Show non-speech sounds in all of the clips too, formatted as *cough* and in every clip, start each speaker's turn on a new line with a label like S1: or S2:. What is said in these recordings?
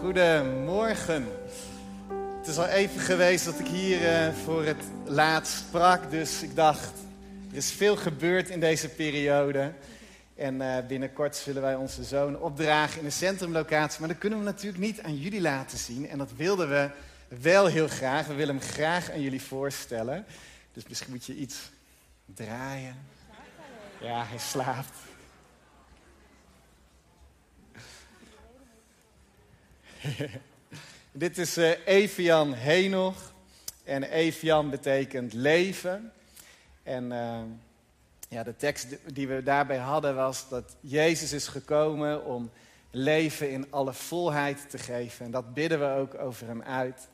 S1: Goedemorgen. Het is al even geweest dat ik hier uh, voor het laatst sprak, dus ik dacht, er is veel gebeurd in deze periode. En uh, binnenkort zullen wij onze zoon opdragen in de centrumlocatie. Maar dat kunnen we natuurlijk niet aan jullie laten zien. En dat wilden we wel heel graag. We willen hem graag aan jullie voorstellen. Dus misschien moet je iets draaien. Ja, hij slaapt. *laughs* Dit is uh, Evian Henoch. En Evian betekent leven. En uh, ja, de tekst die we daarbij hadden was dat Jezus is gekomen om leven in alle volheid te geven. En dat bidden we ook over hem uit.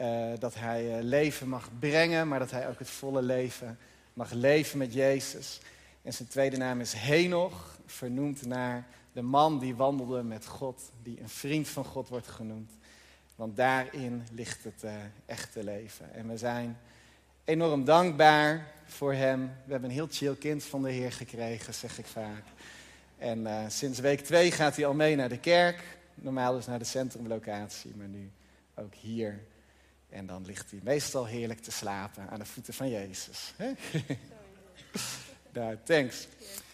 S1: Uh, dat hij leven mag brengen, maar dat hij ook het volle leven mag leven met Jezus. En zijn tweede naam is Henoch, vernoemd naar de man die wandelde met God, die een vriend van God wordt genoemd. Want daarin ligt het uh, echte leven. En we zijn enorm dankbaar voor hem. We hebben een heel chill kind van de Heer gekregen, zeg ik vaak. En uh, sinds week twee gaat hij al mee naar de kerk. Normaal dus naar de centrumlocatie, maar nu ook hier. En dan ligt hij meestal heerlijk te slapen aan de voeten van Jezus. *laughs* nou, thanks.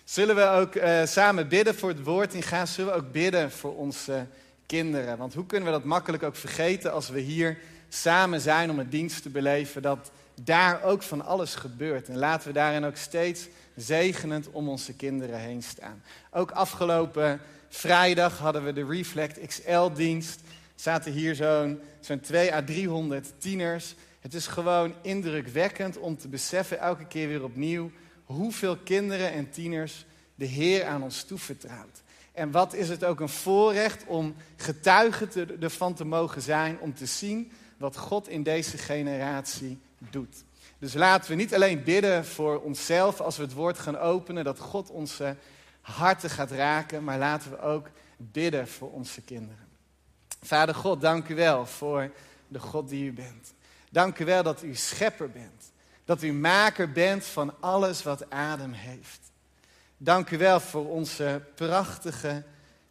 S1: Zullen we ook uh, samen bidden voor het woord in gaan? Zullen we ook bidden voor onze kinderen? Want hoe kunnen we dat makkelijk ook vergeten als we hier samen zijn om een dienst te beleven? Dat daar ook van alles gebeurt. En laten we daarin ook steeds zegenend om onze kinderen heen staan. Ook afgelopen vrijdag hadden we de Reflect XL-dienst. Zaten hier zo'n zo'n 2 à 300 tieners. Het is gewoon indrukwekkend om te beseffen, elke keer weer opnieuw hoeveel kinderen en tieners de Heer aan ons toevertrouwt. En wat is het ook een voorrecht om getuige te, ervan te mogen zijn, om te zien wat God in deze generatie doet. Dus laten we niet alleen bidden voor onszelf als we het woord gaan openen, dat God onze harten gaat raken, maar laten we ook bidden voor onze kinderen. Vader God, dank u wel voor de God die u bent. Dank u wel dat u schepper bent. Dat u maker bent van alles wat adem heeft. Dank u wel voor onze prachtige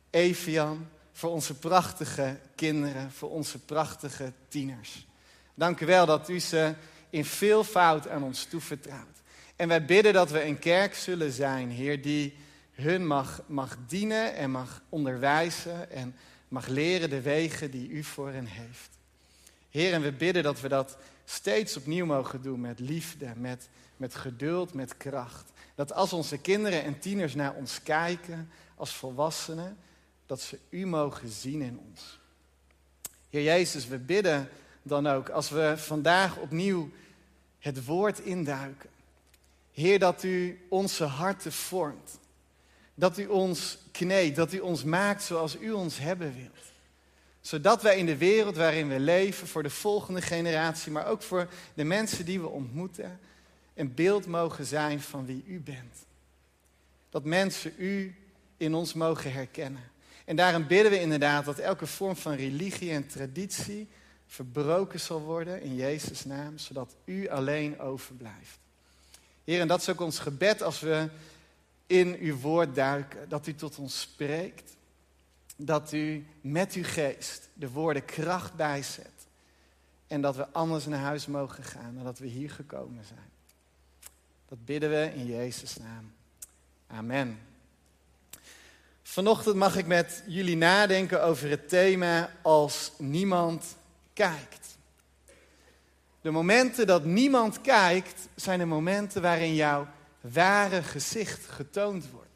S1: Evian, voor onze prachtige kinderen, voor onze prachtige tieners. Dank u wel dat u ze in veel fout aan ons toevertrouwt. En wij bidden dat we een kerk zullen zijn, Heer, die hun mag, mag dienen en mag onderwijzen en mag leren de wegen die u voor hen heeft. Heer, en we bidden dat we dat steeds opnieuw mogen doen met liefde, met, met geduld, met kracht. Dat als onze kinderen en tieners naar ons kijken als volwassenen, dat ze u mogen zien in ons. Heer Jezus, we bidden dan ook als we vandaag opnieuw het woord induiken. Heer, dat u onze harten vormt. Dat u ons kneedt, dat u ons maakt zoals u ons hebben wilt zodat wij in de wereld waarin we leven, voor de volgende generatie, maar ook voor de mensen die we ontmoeten, een beeld mogen zijn van wie u bent. Dat mensen u in ons mogen herkennen. En daarom bidden we inderdaad dat elke vorm van religie en traditie verbroken zal worden in Jezus' naam, zodat u alleen overblijft. Heer, en dat is ook ons gebed als we in uw woord duiken, dat u tot ons spreekt dat u met uw geest de woorden kracht bijzet. En dat we anders naar huis mogen gaan nadat we hier gekomen zijn. Dat bidden we in Jezus' naam. Amen. Vanochtend mag ik met jullie nadenken over het thema als niemand kijkt. De momenten dat niemand kijkt zijn de momenten waarin jouw ware gezicht getoond wordt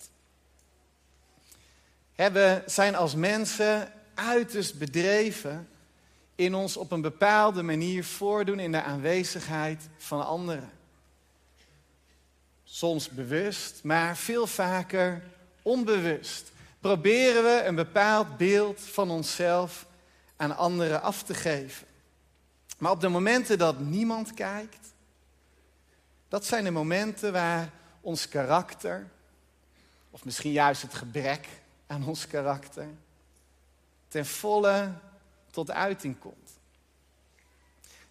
S1: we zijn als mensen uiterst bedreven in ons op een bepaalde manier voordoen in de aanwezigheid van anderen. Soms bewust, maar veel vaker onbewust. Proberen we een bepaald beeld van onszelf aan anderen af te geven. Maar op de momenten dat niemand kijkt, dat zijn de momenten waar ons karakter, of misschien juist het gebrek aan ons karakter ten volle tot uiting komt.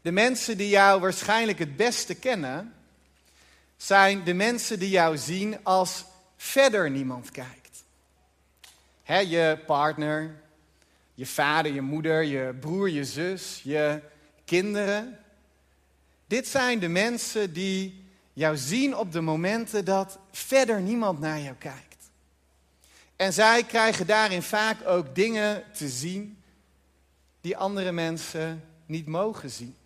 S1: De mensen die jou waarschijnlijk het beste kennen, zijn de mensen die jou zien als verder niemand kijkt. Je partner, Je vader, je moeder, je broer, je zus, je kinderen. Dit zijn de mensen die jou zien op de momenten dat verder niemand naar jou kijkt. En zij krijgen daarin vaak ook dingen te zien die andere mensen niet mogen zien.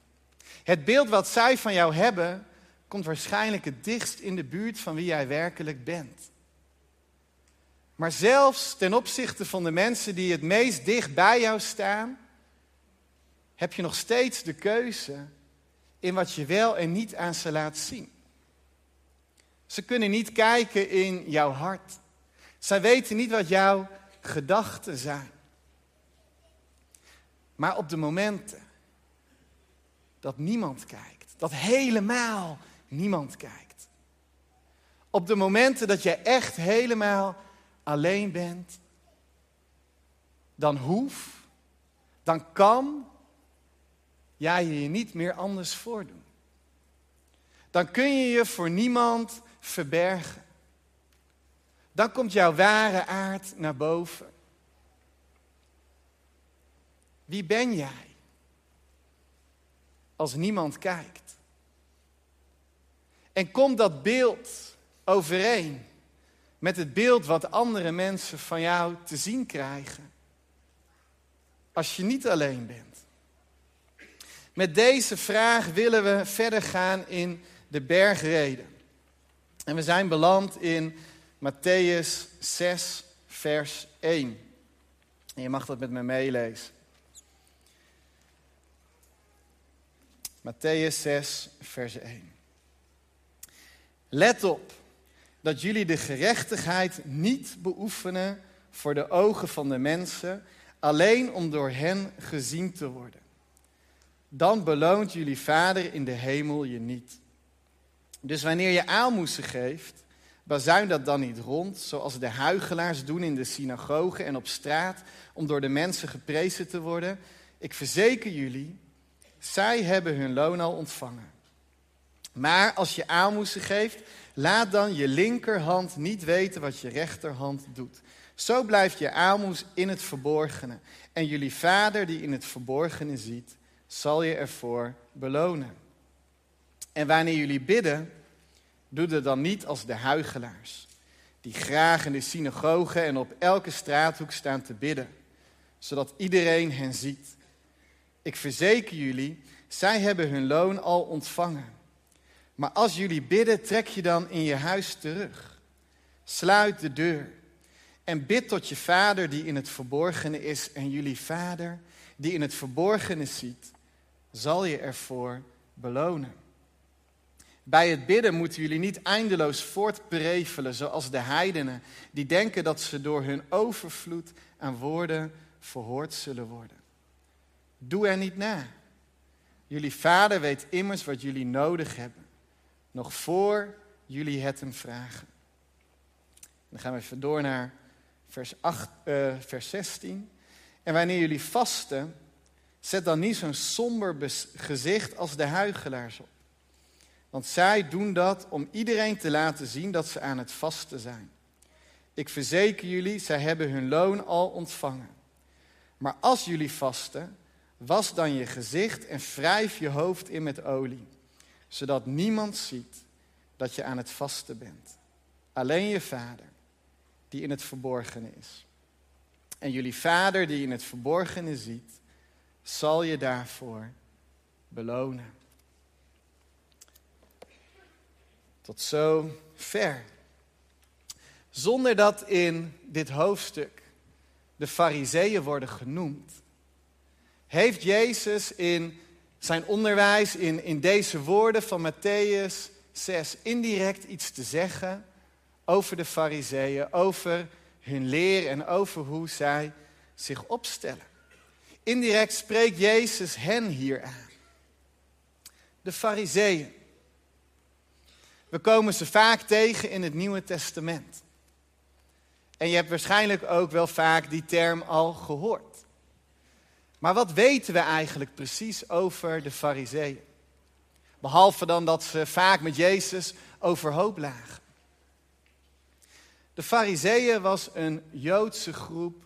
S1: Het beeld wat zij van jou hebben, komt waarschijnlijk het dichtst in de buurt van wie jij werkelijk bent. Maar zelfs ten opzichte van de mensen die het meest dicht bij jou staan, heb je nog steeds de keuze in wat je wel en niet aan ze laat zien. Ze kunnen niet kijken in jouw hart. Zij weten niet wat jouw gedachten zijn. Maar op de momenten dat niemand kijkt, dat helemaal niemand kijkt. Op de momenten dat je echt helemaal alleen bent, dan hoef, dan kan jij je niet meer anders voordoen. Dan kun je je voor niemand verbergen. Dan komt jouw ware aard naar boven. Wie ben jij als niemand kijkt? En komt dat beeld overeen met het beeld wat andere mensen van jou te zien krijgen? Als je niet alleen bent. Met deze vraag willen we verder gaan in de bergreden. En we zijn beland in Matthäus 6, vers 1. En je mag dat met me meelezen. Matthäus 6, vers 1. Let op dat jullie de gerechtigheid niet beoefenen voor de ogen van de mensen, alleen om door hen gezien te worden. Dan beloont jullie Vader in de hemel je niet. Dus wanneer je aalmoezen geeft, bazuin dat dan niet rond, zoals de huigelaars doen in de synagogen en op straat, om door de mensen geprezen te worden. Ik verzeker jullie, zij hebben hun loon al ontvangen. Maar als je aalmoezen geeft, laat dan je linkerhand niet weten wat je rechterhand doet. Zo blijft je aalmoes in het verborgene. En jullie vader die in het verborgene ziet, zal je ervoor belonen. En wanneer jullie bidden, doe het dan niet als de huigelaars, die graag in de synagogen en op elke straathoek staan te bidden, zodat iedereen hen ziet. Ik verzeker jullie, zij hebben hun loon al ontvangen. Maar als jullie bidden, trek je dan in je huis terug. Sluit de deur en bid tot je vader die in het verborgene is. En jullie vader die in het verborgene ziet, zal je ervoor belonen. Bij het bidden moeten jullie niet eindeloos voortprevelen zoals de heidenen, die denken dat ze door hun overvloed aan woorden verhoord zullen worden. Doe er niet na. Jullie vader weet immers wat jullie nodig hebben, nog voor jullie het hem vragen. Dan gaan we even door naar vers, 8, uh, eh, vers 16. En wanneer jullie vasten, zet dan niet zo'n somber gezicht als de huigelaars op. Want zij doen dat om iedereen te laten zien dat ze aan het vasten zijn. Ik verzeker jullie, zij hebben hun loon al ontvangen. Maar als jullie vasten, was dan je gezicht en wrijf je hoofd in met olie, zodat niemand ziet dat je aan het vasten bent. Alleen je vader, die in het verborgene is. En jullie vader, die in het verborgene ziet, zal je daarvoor belonen. Tot zo ver. Zonder dat in dit hoofdstuk de fariseeën worden genoemd, heeft Jezus in zijn onderwijs, in, in deze woorden van Matthäus 6, indirect iets te zeggen over de fariseeën, over hun leer en over hoe zij zich opstellen. Indirect spreekt Jezus hen hier aan. De fariseeën. We komen ze vaak tegen in het Nieuwe Testament. En je hebt waarschijnlijk ook wel vaak die term al gehoord. Maar wat weten we eigenlijk precies over de Fariseeën? Behalve dan dat ze vaak met Jezus overhoop lagen. De Fariseeën was een Joodse groep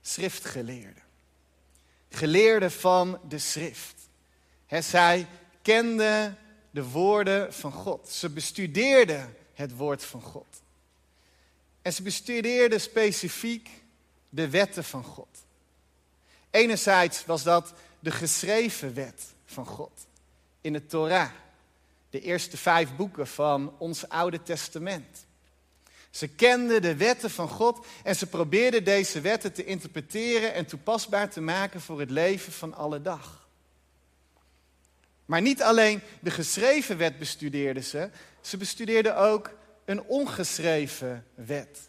S1: schriftgeleerden. geleerden van de schrift. Zij kenden de woorden van God. Ze bestudeerden het woord van God. En ze bestudeerden specifiek de wetten van God. Enerzijds was dat de geschreven wet van God in de Torah, de eerste vijf boeken van ons Oude Testament. Ze kenden de wetten van God en ze probeerden deze wetten te interpreteren en toepasbaar te maken voor het leven van alle dag. Maar niet alleen de geschreven wet bestudeerden ze, ze bestudeerden ook een ongeschreven wet.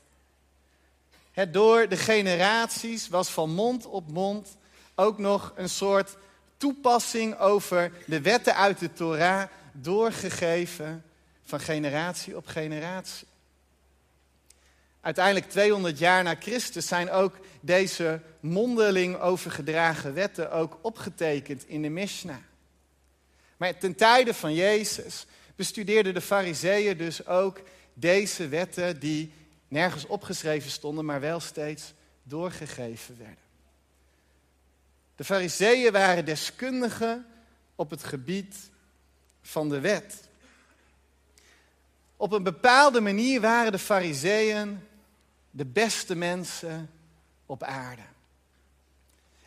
S1: Het door de generaties was van mond op mond ook nog een soort toepassing over de wetten uit de Torah doorgegeven van generatie op generatie. Uiteindelijk 200 jaar na Christus zijn ook deze mondeling overgedragen wetten ook opgetekend in de Mishnah. Maar ten tijde van Jezus bestudeerden de fariseeën dus ook deze wetten die nergens opgeschreven stonden, maar wel steeds doorgegeven werden. De fariseeën waren deskundigen op het gebied van de wet. Op een bepaalde manier waren de fariseeën de beste mensen op aarde.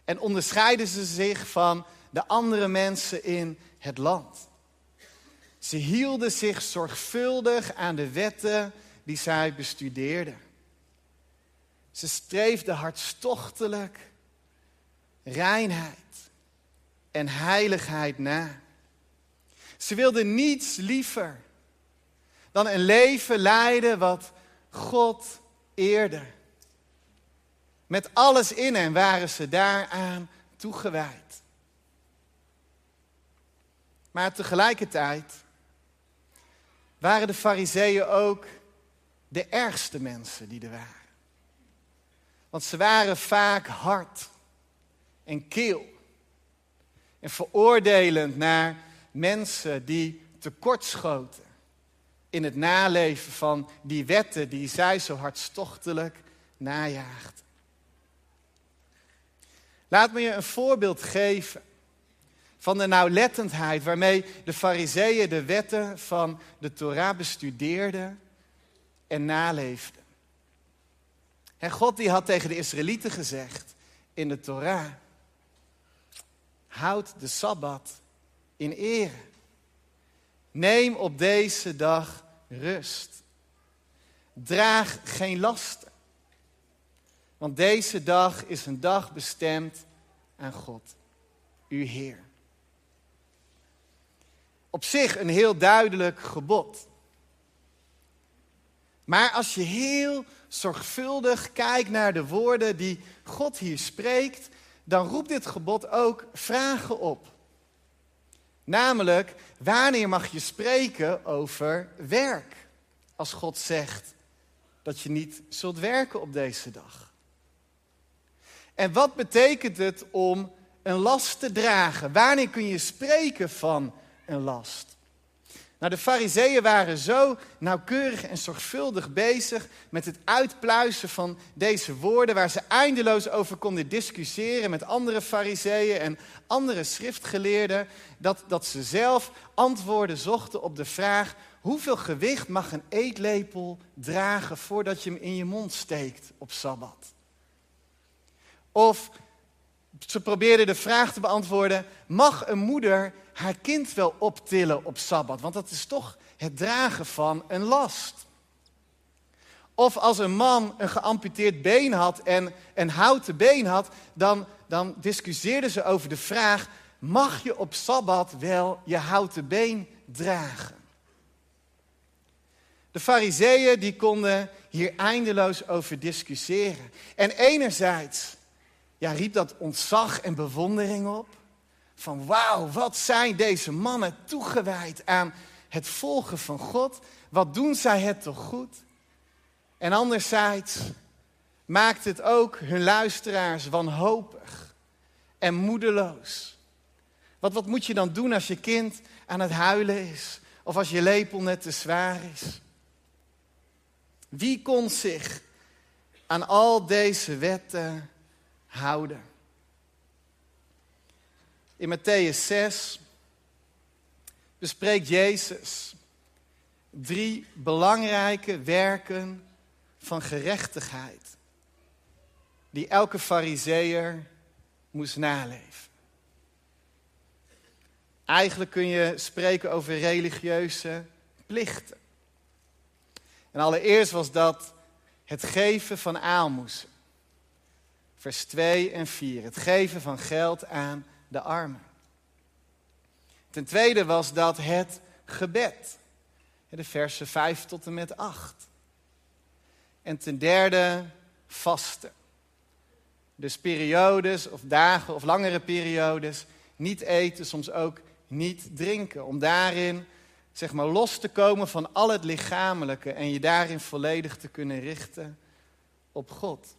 S1: En onderscheiden ze zich van de andere mensen in het land. Ze hielden zich zorgvuldig aan de wetten die zij bestudeerden. Ze streefden hartstochtelijk reinheid en heiligheid na. Ze wilden niets liever dan een leven leiden wat God eerde. Met alles in hen waren ze daaraan toegewijd. Maar tegelijkertijd waren de fariseeën ook de ergste mensen die er waren. Want ze waren vaak hard en keel. En veroordelend naar mensen die tekortschoten in het naleven van die wetten die zij zo hartstochtelijk najaagden. Laat me je een voorbeeld geven van de nauwlettendheid waarmee de fariseeën de wetten van de Torah bestudeerden en naleefden. En God die had tegen de Israëlieten gezegd in de Torah, houd de Sabbat in ere. Neem op deze dag rust. Draag geen lasten. Want deze dag is een dag bestemd aan God, uw Heer. Op zich een heel duidelijk gebod. Maar als je heel zorgvuldig kijkt naar de woorden die God hier spreekt, dan roept dit gebod ook vragen op. Namelijk, wanneer mag je spreken over werk? Als God zegt dat je niet zult werken op deze dag. En wat betekent het om een last te dragen? Wanneer kun je spreken van last? Nou, de fariseeën waren zo nauwkeurig en zorgvuldig bezig met het uitpluizen van deze woorden, waar ze eindeloos over konden discussiëren met andere fariseeën en andere schriftgeleerden, dat, dat ze zelf antwoorden zochten op de vraag, hoeveel gewicht mag een eetlepel dragen voordat je hem in je mond steekt op Sabbat? Of ze probeerden de vraag te beantwoorden, mag een moeder haar kind wel optillen op Sabbat? Want dat is toch het dragen van een last. Of als een man een geamputeerd been had en een houten been had, dan, dan ze over de vraag: mag je op Sabbat wel je houten been dragen? De fariseeën die konden hier eindeloos over discussiëren. En enerzijds ja, riep dat ontzag en bewondering op. Van wauw, wat zijn deze mannen toegewijd aan het volgen van God. Wat doen zij het toch goed? En anderzijds maakt het ook hun luisteraars wanhopig en moedeloos. Wat, wat moet je dan doen als je kind aan het huilen is? Of als je lepel net te zwaar is? Wie kon zich aan al deze wetten houden? In Matthäus 6 bespreekt Jezus drie belangrijke werken van gerechtigheid die elke fariseer moest naleven. Eigenlijk kun je spreken over religieuze plichten. En allereerst was dat het geven van aalmoezen. Vers 2 en 4. Het geven van geld aan de armen. Ten tweede was dat het gebed. De versen 5 tot en met 8. En ten derde vasten. Dus periodes of dagen of langere periodes niet eten, soms ook niet drinken. Om daarin zeg maar los te komen van al het lichamelijke en je daarin volledig te kunnen richten op God.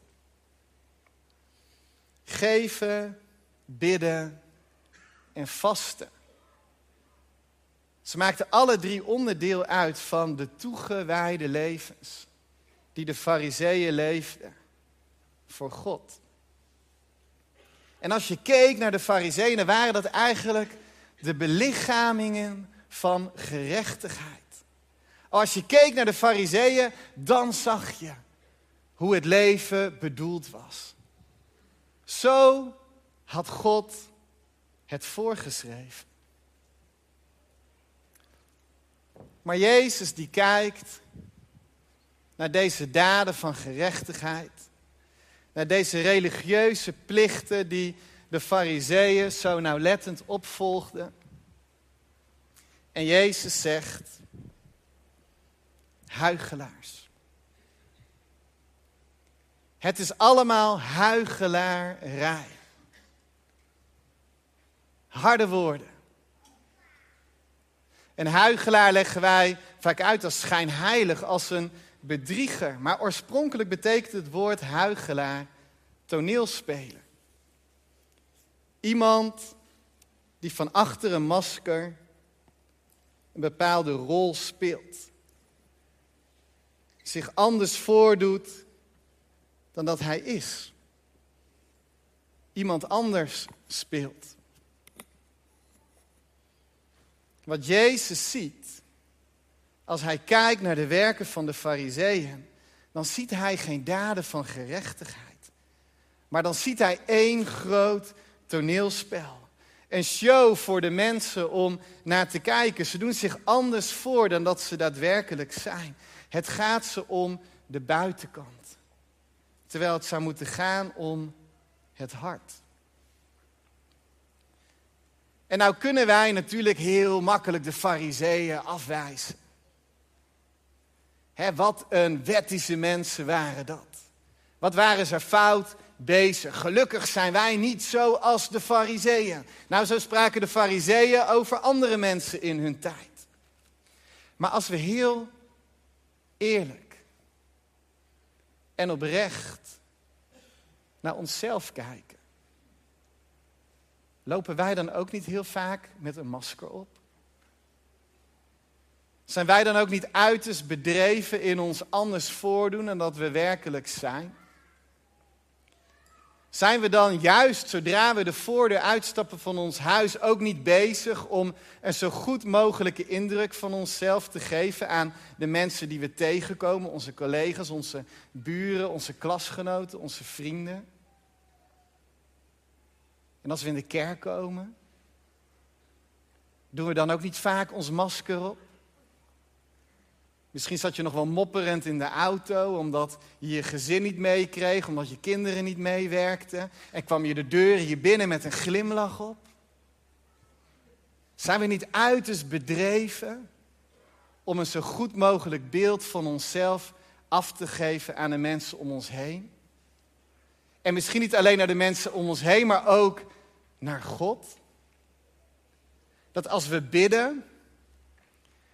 S1: Geven, bidden en vasten. Ze maakten alle drie onderdeel uit van de toegewijde levens die de fariseeën leefden voor God. En als je keek naar de fariseeën, waren dat eigenlijk de belichamingen van gerechtigheid. Als je keek naar de fariseeën, dan zag je hoe het leven bedoeld was. Zo had God het voorgeschreven. Maar Jezus die kijkt naar deze daden van gerechtigheid, naar deze religieuze plichten die de fariseeën zo nauwlettend opvolgden. En Jezus zegt, huigelaars. Het is allemaal huigelaarij. Harde woorden. Een huigelaar leggen wij vaak uit als schijnheilig, als een bedrieger. Maar oorspronkelijk betekent het woord huigelaar toneelspeler. Iemand die van achter een masker een bepaalde rol speelt. Zich anders voordoet dan dat hij is. Iemand anders speelt. Wat Jezus ziet als hij kijkt naar de werken van de Fariseeën, dan ziet hij geen daden van gerechtigheid. Maar dan ziet hij één groot toneelspel. Een show voor de mensen om naar te kijken. Ze doen zich anders voor dan dat ze daadwerkelijk zijn. Het gaat ze om de buitenkant. Terwijl het zou moeten gaan om het hart. En nou kunnen wij natuurlijk heel makkelijk de fariseeën afwijzen. Hè, wat een wettische mensen waren dat. Wat waren ze fout bezig. Gelukkig zijn wij niet zo als de fariseeën. Nou, zo spraken de fariseeën over andere mensen in hun tijd. Maar als we heel eerlijk en oprecht naar onszelf kijken, lopen wij dan ook niet heel vaak met een masker op? Zijn wij dan ook niet uiterst bedreven in ons anders voordoen dan dat we werkelijk zijn? Zijn we dan juist zodra we de voordeur uitstappen van ons huis ook niet bezig om een zo goed mogelijke indruk van onszelf te geven aan de mensen die we tegenkomen, onze collega's, onze buren, onze klasgenoten, onze vrienden? En als we in de kerk komen, doen we dan ook niet vaak ons masker op? Misschien zat je nog wel mopperend in de auto omdat je je gezin niet meekreeg, omdat je kinderen niet meewerkten. En kwam je de deur hier binnen met een glimlach op. Zijn we niet uiterst bedreven om een zo goed mogelijk beeld van onszelf af te geven aan de mensen om ons heen? En misschien niet alleen naar de mensen om ons heen, maar ook naar God. Dat als we bidden,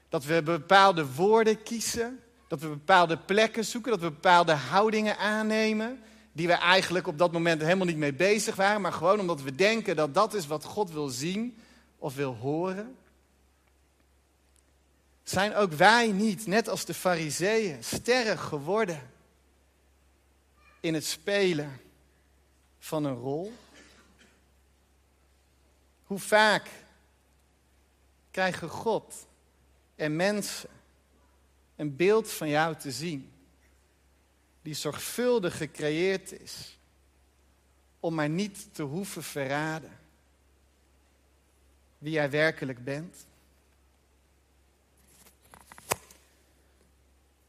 S1: dat we bepaalde woorden kiezen, dat we bepaalde plekken zoeken, dat we bepaalde houdingen aannemen, die we eigenlijk op dat moment helemaal niet mee bezig waren, maar gewoon omdat we denken dat dat is wat God wil zien of wil horen. Zijn ook wij niet, net als de Fariseeën, sterren geworden in het spelen van een rol? Hoe vaak krijgen God en mensen een beeld van jou te zien, die zorgvuldig gecreëerd is, om maar niet te hoeven verraden wie jij werkelijk bent?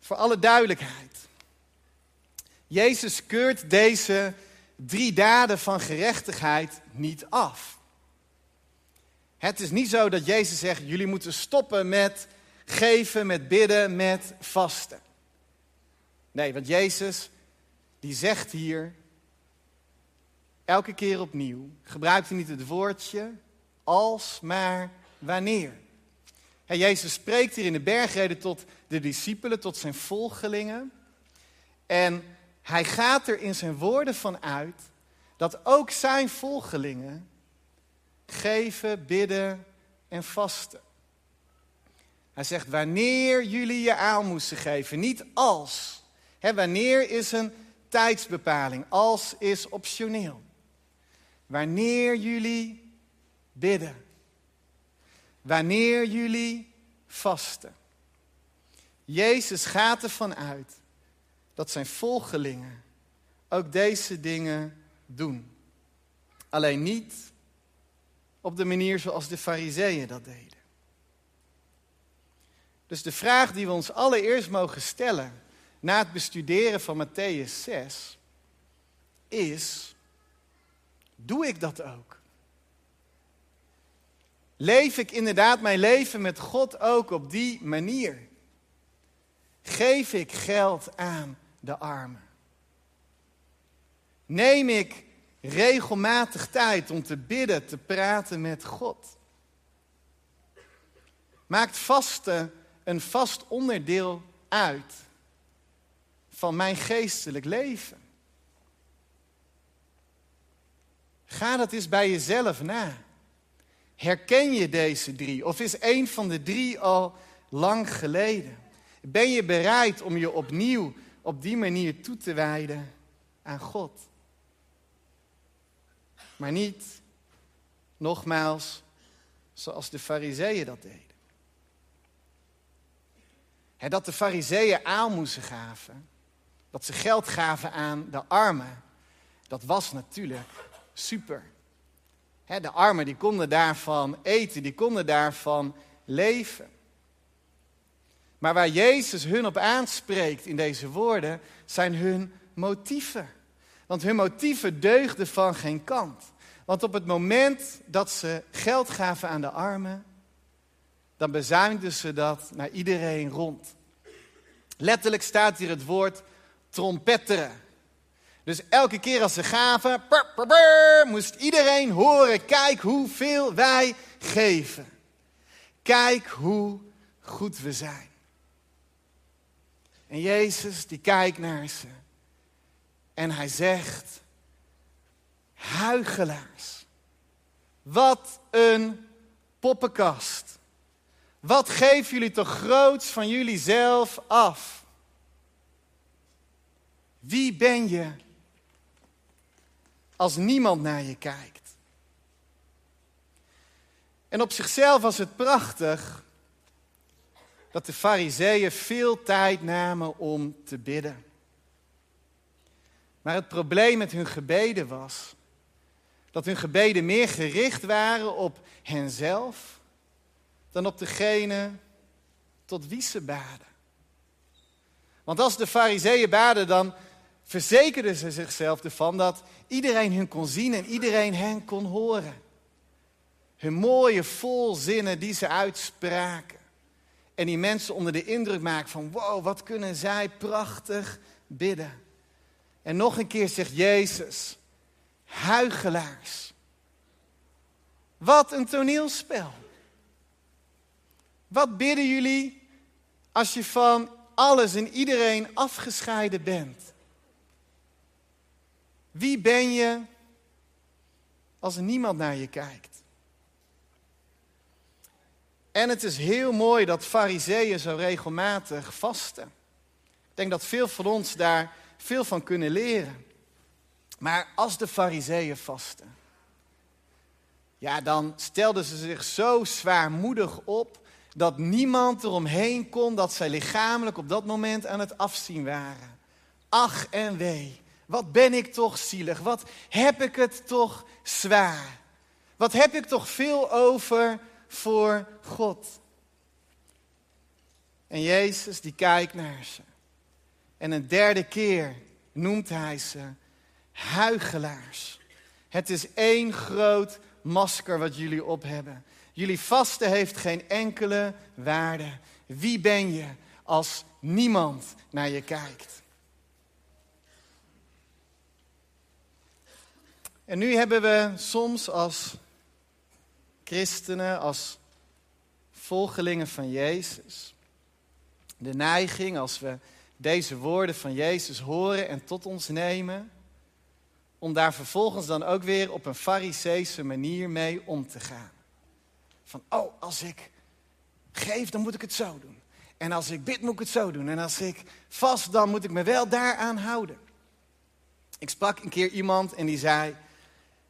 S1: Voor alle duidelijkheid. Jezus keurt deze drie daden van gerechtigheid niet af. Het is niet zo dat Jezus zegt: jullie moeten stoppen met geven, met bidden, met vasten. Nee, want Jezus die zegt hier elke keer opnieuw, gebruikt hij niet het woordje als, maar wanneer. Jezus spreekt hier in de bergreden tot de discipelen, tot zijn volgelingen. En hij gaat er in zijn woorden van uit dat ook zijn volgelingen geven, bidden en vasten. Hij zegt, wanneer jullie je aalmoezen geven, niet als. wanneer is een tijdsbepaling, als is optioneel. Wanneer jullie bidden. Wanneer jullie vasten. Jezus gaat ervan uit dat zijn volgelingen ook deze dingen doen. Alleen niet op de manier zoals de fariseeën dat deden. Dus de vraag die we ons allereerst mogen stellen na het bestuderen van Matthäus 6 is: doe ik dat ook? Leef ik inderdaad mijn leven met God ook op die manier? Geef ik geld aan de armen? Neem ik regelmatig tijd om te bidden, te praten met God? Maakt vasten een vast onderdeel uit van mijn geestelijk leven? Ga dat eens bij jezelf na. Herken je deze drie? Of is een van de drie al lang geleden? Ben je bereid om je opnieuw op die manier toe te wijden aan God? Maar niet, nogmaals, zoals de fariseeën dat deden. dat de fariseeën aalmoezen gaven, dat ze geld gaven aan de armen, dat was natuurlijk super de armen die konden daarvan eten, die konden daarvan leven. Maar waar Jezus hun op aanspreekt in deze woorden, zijn hun motieven. Want hun motieven deugden van geen kant. Want op het moment dat ze geld gaven aan de armen, dan bezuinigden ze dat naar iedereen rond. Letterlijk staat hier het woord trompetteren. Dus elke keer als ze gaven, moest iedereen horen, kijk hoeveel wij geven. Kijk hoe goed we zijn. En Jezus die kijkt naar ze. En hij zegt, huigelaars, wat een poppenkast. Wat geven jullie toch groots van jullie zelf af? Wie ben je als niemand naar je kijkt. En op zichzelf was het prachtig dat de fariseeën veel tijd namen om te bidden. Maar het probleem met hun gebeden was dat hun gebeden meer gericht waren op henzelf dan op degene tot wie ze baden. Want als de fariseeën baden, dan verzekerden ze zichzelf ervan dat iedereen hun kon zien en iedereen hen kon horen. Hun mooie volzinnen die ze uitspraken. En die mensen onder de indruk maken van, wow, wat kunnen zij prachtig bidden. En nog een keer zegt Jezus, huigelaars. Wat een toneelspel. Wat bidden jullie als je van alles en iedereen afgescheiden bent? Wie ben je als niemand naar je kijkt? En het is heel mooi dat fariseeën zo regelmatig vasten. Ik denk dat veel van ons daar veel van kunnen leren. Maar als de fariseeën vasten, ja, dan stelden ze zich zo zwaarmoedig op dat niemand eromheen kon dat zij lichamelijk op dat moment aan het afzien waren. Ach en wee, wat ben ik toch zielig, wat heb ik het toch zwaar. Wat heb ik toch veel over voor God. En Jezus die kijkt naar ze. En een derde keer noemt hij ze huigelaars. Het is één groot masker wat jullie op hebben. Jullie vasten heeft geen enkele waarde. Wie ben je als niemand naar je kijkt? En nu hebben we soms als christenen, als volgelingen van Jezus, de neiging als we deze woorden van Jezus horen en tot ons nemen, om daar vervolgens dan ook weer op een fariseese manier mee om te gaan. Van, oh, als ik geef, dan moet ik het zo doen. En als ik bid, moet ik het zo doen. En als ik vast, dan moet ik me wel daaraan houden. Ik sprak een keer iemand en die zei,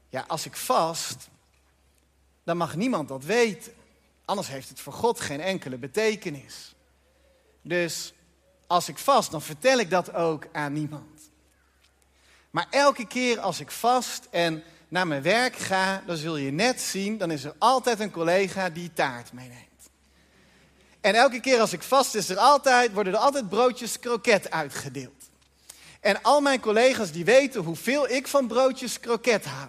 S1: ja, als ik vast, dan mag niemand dat weten. Anders heeft het voor God geen enkele betekenis. Dus als ik vast, dan vertel ik dat ook aan niemand. Maar elke keer als ik vast en naar mijn werk ga, dan zul je net zien, dan is er altijd een collega die taart meeneemt. En elke keer als ik vast is er altijd, worden er altijd broodjes kroket uitgedeeld. En al mijn collega's die weten hoeveel ik van broodjes kroket hou.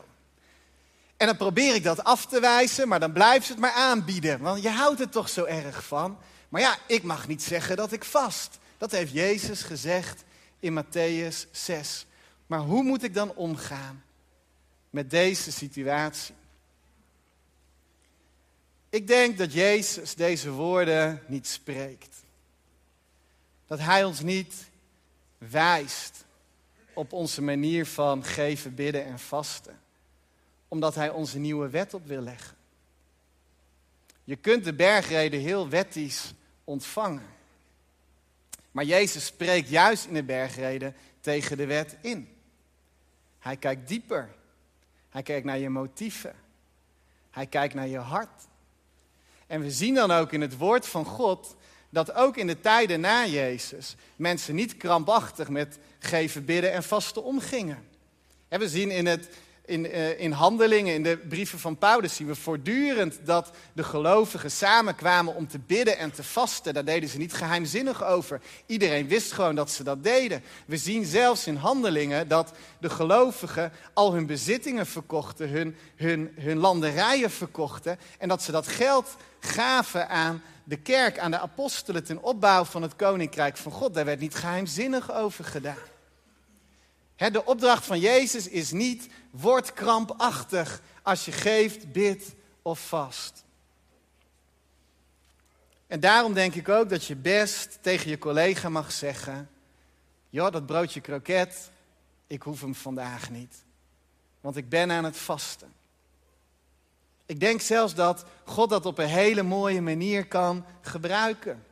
S1: En dan probeer ik dat af te wijzen, maar dan blijf ze het maar aanbieden. Want je houdt er toch zo erg van. Maar ja, ik mag niet zeggen dat ik vast. Dat heeft Jezus gezegd in Matthäus 6. Maar hoe moet ik dan omgaan met deze situatie? Ik denk dat Jezus deze woorden niet spreekt. Dat Hij ons niet wijst op onze manier van geven, bidden en vasten. Omdat Hij onze nieuwe wet op wil leggen. Je kunt de bergreden heel wettisch ontvangen. Maar Jezus spreekt juist in de bergreden tegen de wet in. Hij kijkt dieper. Hij kijkt naar je motieven. Hij kijkt naar je hart. En we zien dan ook in het woord van God dat ook in de tijden na Jezus mensen niet krampachtig met geven, bidden en vasten omgingen. we zien in het in, uh, in handelingen, in de brieven van Paulus, zien we voortdurend dat de gelovigen samenkwamen om te bidden en te vasten. Daar deden ze niet geheimzinnig over. Iedereen wist gewoon dat ze dat deden. We zien zelfs in handelingen dat de gelovigen al hun bezittingen verkochten, hun, hun, hun landerijen verkochten. En dat ze dat geld gaven aan de kerk, aan de apostelen, ten opbouw van het koninkrijk van God. Daar werd niet geheimzinnig over gedaan de opdracht van Jezus is niet, word krampachtig als je geeft, bidt of vast. En daarom denk ik ook dat je best tegen je collega mag zeggen, joh, dat broodje kroket, ik hoef hem vandaag niet. Want ik ben aan het vasten. Ik denk zelfs dat God dat op een hele mooie manier kan gebruiken.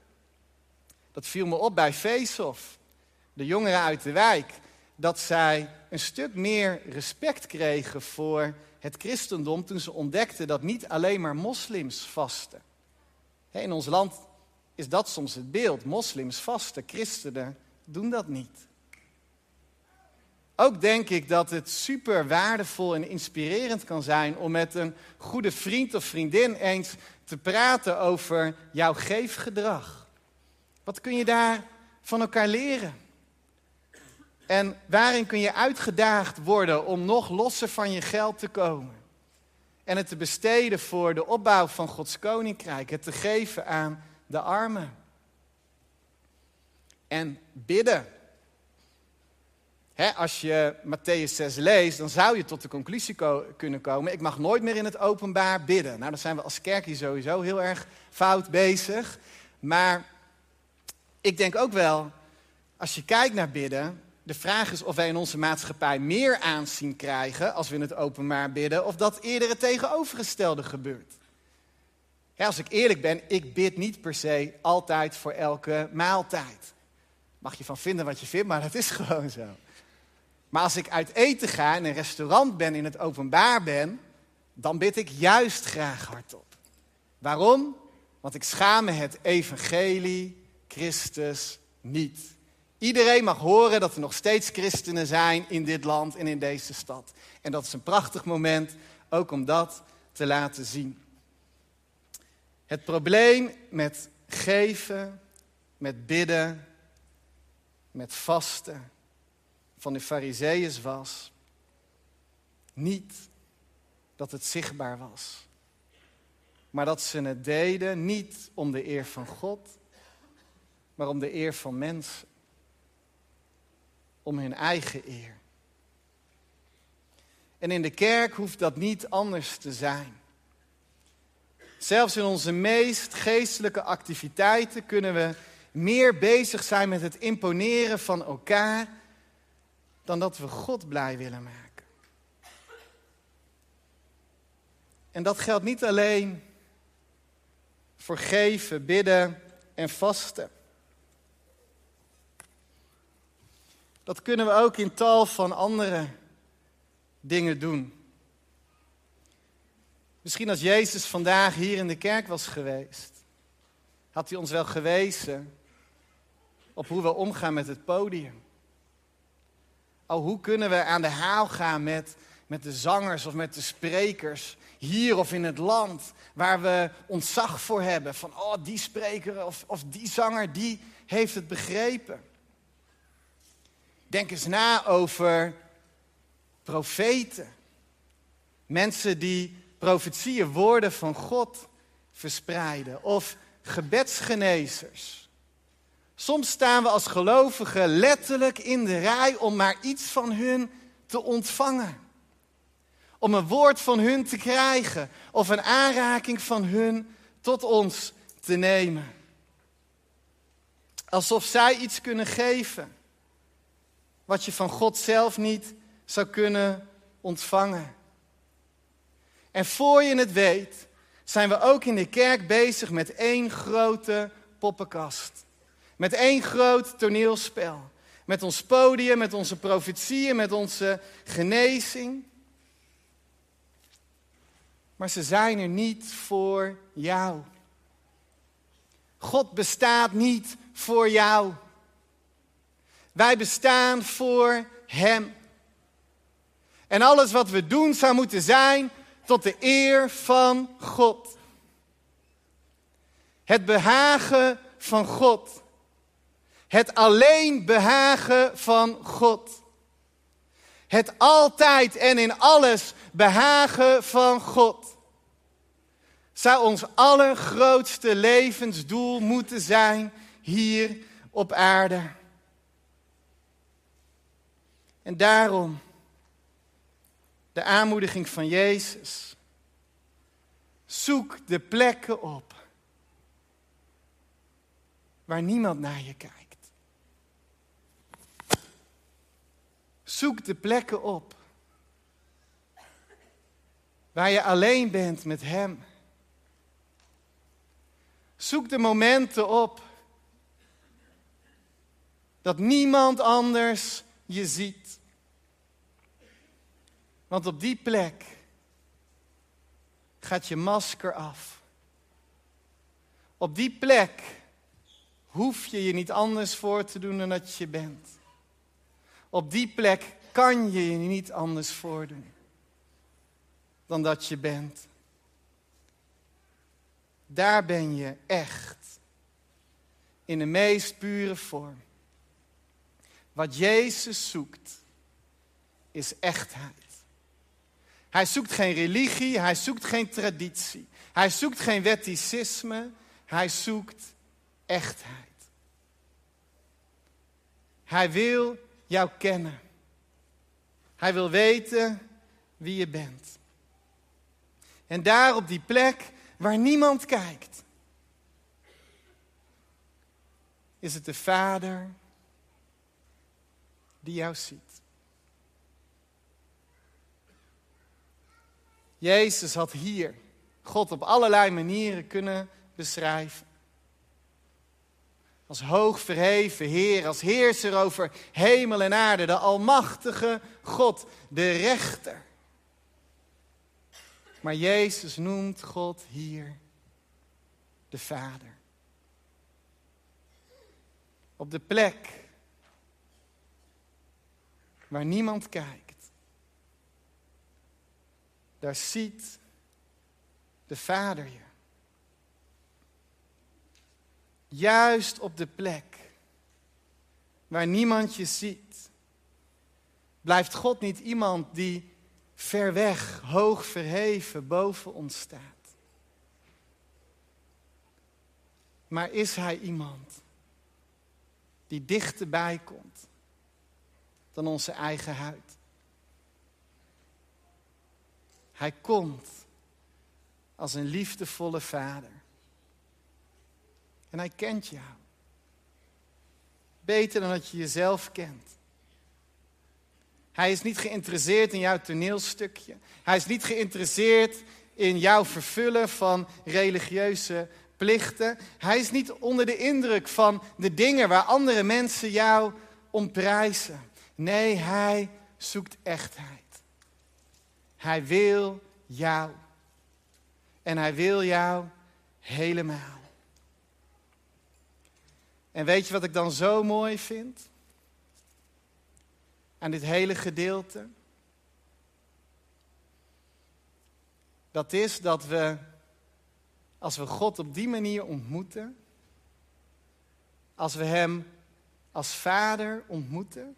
S1: Dat viel me op bij Feesof, de jongeren uit de wijk dat zij een stuk meer respect kregen voor het christendom toen ze ontdekten dat niet alleen maar moslims vasten. In ons land is dat soms het beeld. Moslims vasten, christenen doen dat niet. Ook denk ik dat het super waardevol en inspirerend kan zijn om met een goede vriend of vriendin eens te praten over jouw geefgedrag. Wat kun je daar van elkaar leren? En waarin kun je uitgedaagd worden om nog losser van je geld te komen? En het te besteden voor de opbouw van Gods koninkrijk, het te geven aan de armen. En bidden. als je Matthäus 6 leest, dan zou je tot de conclusie kunnen komen: ik mag nooit meer in het openbaar bidden. Nou, dan zijn we als kerk hier sowieso heel erg fout bezig. Maar ik denk ook wel, als je kijkt naar bidden, de vraag is of wij in onze maatschappij meer aanzien krijgen als we in het openbaar bidden, of dat eerder het tegenovergestelde gebeurt. Ja, als ik eerlijk ben, ik bid niet per se altijd voor elke maaltijd. Mag je van vinden wat je vindt, maar dat is *laughs* gewoon zo. Maar als ik uit eten ga in een restaurant ben, in het openbaar ben, dan bid ik juist graag hardop. Waarom? Want ik schaam het evangelie Christus niet. Iedereen mag horen dat er nog steeds christenen zijn in dit land en in deze stad. En dat is een prachtig moment ook om dat te laten zien. Het probleem met geven, met bidden, met vasten van de Fariseeërs was niet dat het zichtbaar was, maar dat ze het deden niet om de eer van God, maar om de eer van mensen, om hun eigen eer. En in de kerk hoeft dat niet anders te zijn. Zelfs in onze meest geestelijke activiteiten kunnen we meer bezig zijn met het imponeren van elkaar dan dat we God blij willen maken. En dat geldt niet alleen voor geven, bidden en vasten. Dat kunnen we ook in tal van andere dingen doen. Misschien als Jezus vandaag hier in de kerk was geweest, had hij ons wel gewezen op hoe we omgaan met het podium. Oh, hoe kunnen we aan de haal gaan met, met de zangers of met de sprekers hier of in het land waar we ontzag voor hebben. Van, oh, die spreker of, of die zanger, die heeft het begrepen. Denk eens na over profeten. Mensen die profetieën, woorden van God verspreiden. Of gebedsgenezers. Soms staan we als gelovigen letterlijk in de rij om maar iets van hun te ontvangen. Om een woord van hun te krijgen of een aanraking van hun tot ons te nemen. Alsof zij iets kunnen geven wat je van God zelf niet zou kunnen ontvangen. En voor je het weet, zijn we ook in de kerk bezig met één grote poppenkast. Met één groot toneelspel. Met ons podium, met onze profetieën, met onze genezing. Maar ze zijn er niet voor jou. God bestaat niet voor jou. Wij bestaan voor Hem. En alles wat we doen zou moeten zijn tot de eer van God. Het behagen van God. Het alleen behagen van God. Het altijd en in alles behagen van God. Zou ons allergrootste levensdoel moeten zijn hier op aarde. En daarom de aanmoediging van Jezus. Zoek de plekken op waar niemand naar je kijkt. Zoek de plekken op waar je alleen bent met Hem. Zoek de momenten op dat niemand anders je ziet. Want op die plek gaat je masker af. Op die plek hoef je je niet anders voor te doen dan dat je bent. Op die plek kan je je niet anders voordoen dan dat je bent. Daar ben je echt. In de meest pure vorm. Wat Jezus zoekt, is echtheid. Hij zoekt geen religie, hij zoekt geen traditie. Hij zoekt geen wetticisme, hij zoekt echtheid. Hij wil jou kennen. Hij wil weten wie je bent. En daar op die plek waar niemand kijkt, is het de Vader die jou ziet. Jezus had hier God op allerlei manieren kunnen beschrijven. Als hoog verheven Heer, als heerser over hemel en aarde, de Almachtige God, de rechter. Maar Jezus noemt God hier de Vader. Op de plek waar niemand kijkt. Daar ziet de Vader je. Juist op de plek waar niemand je ziet, blijft God niet iemand die ver weg, hoog verheven boven ons staat. Maar is Hij iemand die dichterbij komt dan onze eigen huid? Hij komt als een liefdevolle vader. En hij kent jou. Beter dan dat je jezelf kent. Hij is niet geïnteresseerd in jouw toneelstukje. Hij is niet geïnteresseerd in jouw vervullen van religieuze plichten. Hij is niet onder de indruk van de dingen waar andere mensen jou om prijzen. Nee, hij zoekt echtheid. Hij wil jou. En hij wil jou helemaal. En weet je wat ik dan zo mooi vind? Aan dit hele gedeelte? Dat is dat we, als we God op die manier ontmoeten, als we Hem als Vader ontmoeten,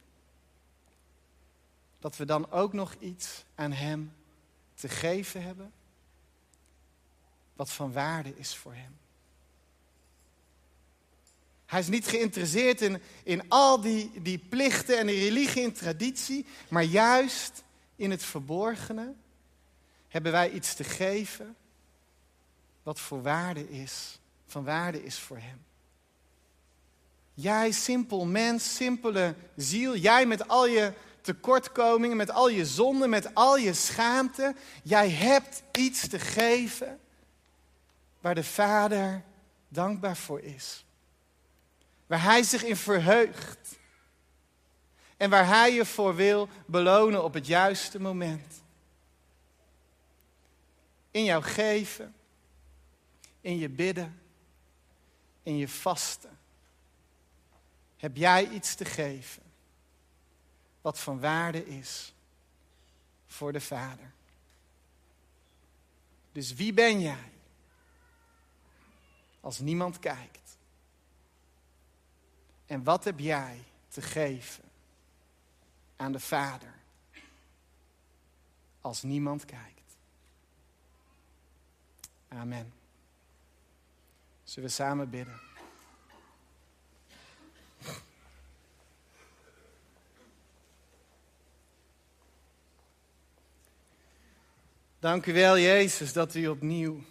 S1: dat we dan ook nog iets aan Hem te geven hebben, wat van waarde is voor Hem. Hij is niet geïnteresseerd in, in al die, die plichten en die religie en traditie, maar juist in het verborgene hebben wij iets te geven wat voor waarde is, van waarde is voor Hem. Jij, simpel mens, simpele ziel, jij met al je tekortkomingen, met al je zonden, met al je schaamte, jij hebt iets te geven waar de Vader dankbaar voor is. Waar Hij zich in verheugt. En waar Hij je voor wil belonen op het juiste moment. In jouw geven, in je bidden, in je vasten. Heb jij iets te geven wat van waarde is voor de Vader? Dus wie ben jij als niemand kijkt? En wat heb jij te geven aan de Vader als niemand kijkt? Amen. Zullen we samen bidden? Dank u wel, Jezus, dat u opnieuw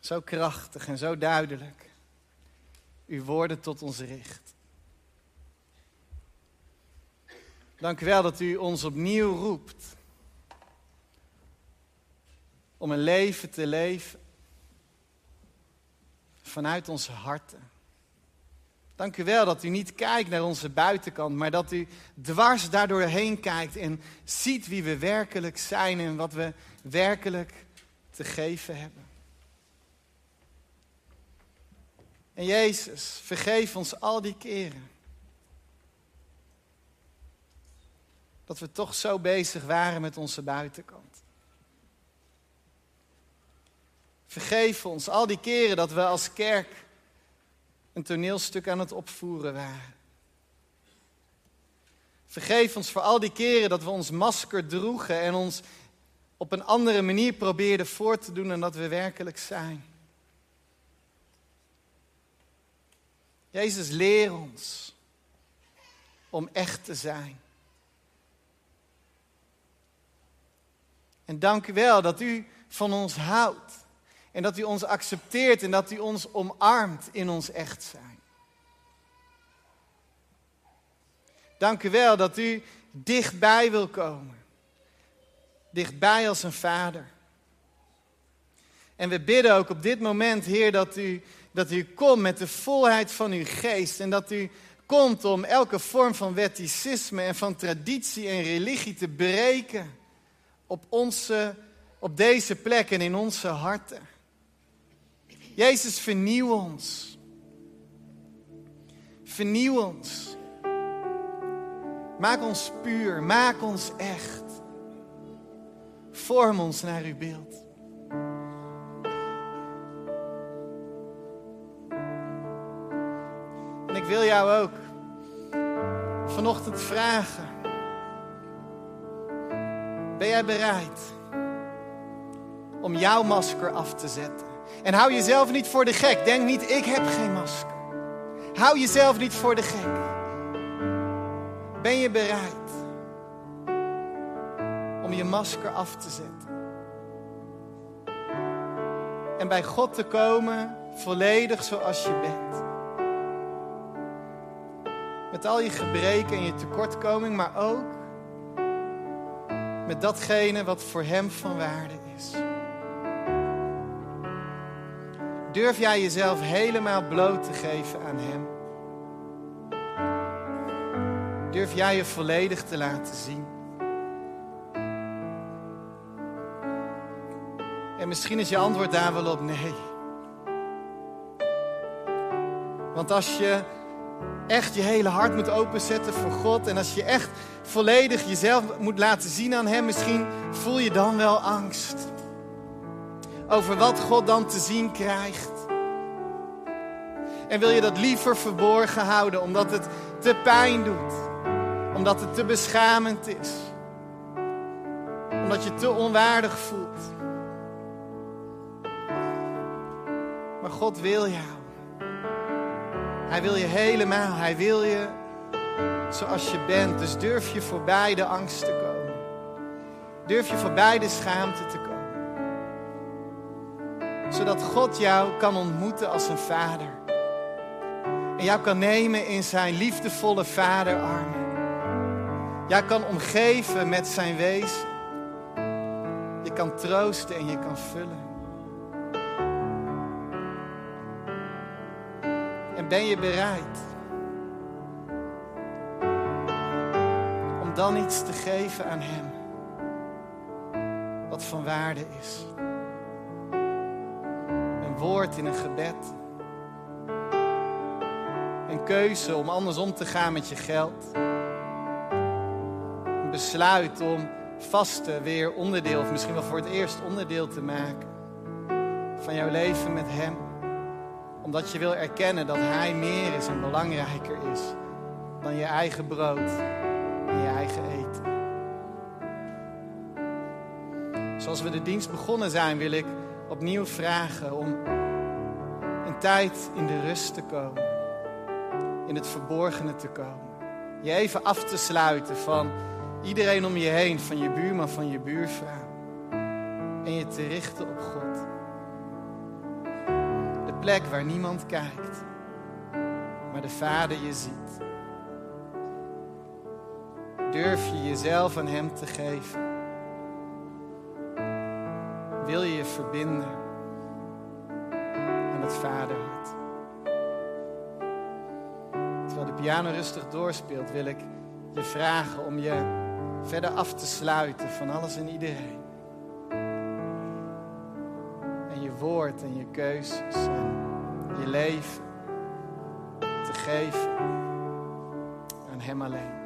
S1: zo krachtig en zo duidelijk uw woorden tot ons richt. Dank u wel dat u ons opnieuw roept om een leven te leven vanuit onze harten. Dank u wel dat u niet kijkt naar onze buitenkant, maar dat u dwars daardoor heen kijkt en ziet wie we werkelijk zijn en wat we werkelijk te geven hebben. En Jezus, vergeef ons al die keren. Dat we toch zo bezig waren met onze buitenkant. Vergeef ons al die keren dat we als kerk een toneelstuk aan het opvoeren waren. Vergeef ons voor al die keren dat we ons masker droegen en ons op een andere manier probeerden voor te doen dan dat we werkelijk zijn. Jezus, leer ons om echt te zijn. En dank u wel dat u van ons houdt. En dat u ons accepteert en dat u ons omarmt in ons echt zijn. Dank u wel dat u dichtbij wil komen. Dichtbij als een vader. En we bidden ook op dit moment, Heer, dat u dat u komt met de volheid van uw geest en dat u komt om elke vorm van wetticisme en van traditie en religie te breken op onze op deze plek en in onze harten. Jezus, vernieuw ons. Vernieuw ons. Maak ons puur, maak ons echt. Vorm ons naar uw beeld. En ik wil jou ook vanochtend vragen. Ben jij bereid om jouw masker af te zetten? En hou jezelf niet voor de gek. Denk niet, ik heb geen masker. Hou jezelf niet voor de gek. Ben je bereid om je masker af te zetten? En bij God te komen, volledig zoals je bent. Met al je gebreken en je tekortkoming, maar ook met datgene wat voor Hem van waarde is. Durf jij jezelf helemaal bloot te geven aan Hem? Durf jij je volledig te laten zien? En misschien is je antwoord daar wel op nee. Want als je echt je hele hart moet openzetten voor God en als je echt volledig jezelf moet laten zien aan Hem, misschien voel je dan wel angst over wat God dan te zien krijgt. En wil je dat liever verborgen houden omdat het te pijn doet, omdat het te beschamend is, omdat je te onwaardig voelt. Maar God wil jou. Hij wil je helemaal. Hij wil je zoals je bent. Dus durf je voorbij de angst te komen. Durf je voorbij de schaamte te komen. Zodat God jou kan ontmoeten als een vader. En jou kan nemen in zijn liefdevolle vaderarmen. Jou kan omgeven met zijn wezen. Je kan troosten en je kan vullen. En ben je bereid om dan iets te geven aan Hem wat van waarde is? Woord in een gebed. Een keuze om anders om te gaan met je geld. Een besluit om vasten weer onderdeel, of misschien wel voor het eerst onderdeel te maken van jouw leven met Hem omdat je wil erkennen dat Hij meer is en belangrijker is dan je eigen brood en je eigen eten. Zoals we de dienst begonnen zijn, wil ik opnieuw vragen om een tijd in de rust te komen. In het verborgene te komen. Je even af te sluiten van iedereen om je heen, van je buurman, van je buurvrouw. En je te richten op God plek waar niemand kijkt, maar de Vader je ziet. Durf je jezelf aan Hem te geven? Verbinden aan het Vaderhart? Terwijl de piano rustig doorspeelt, wil ik je vragen om je verder af te sluiten van alles en iedereen woord en je keuzes en je leven te geven aan Hem alleen.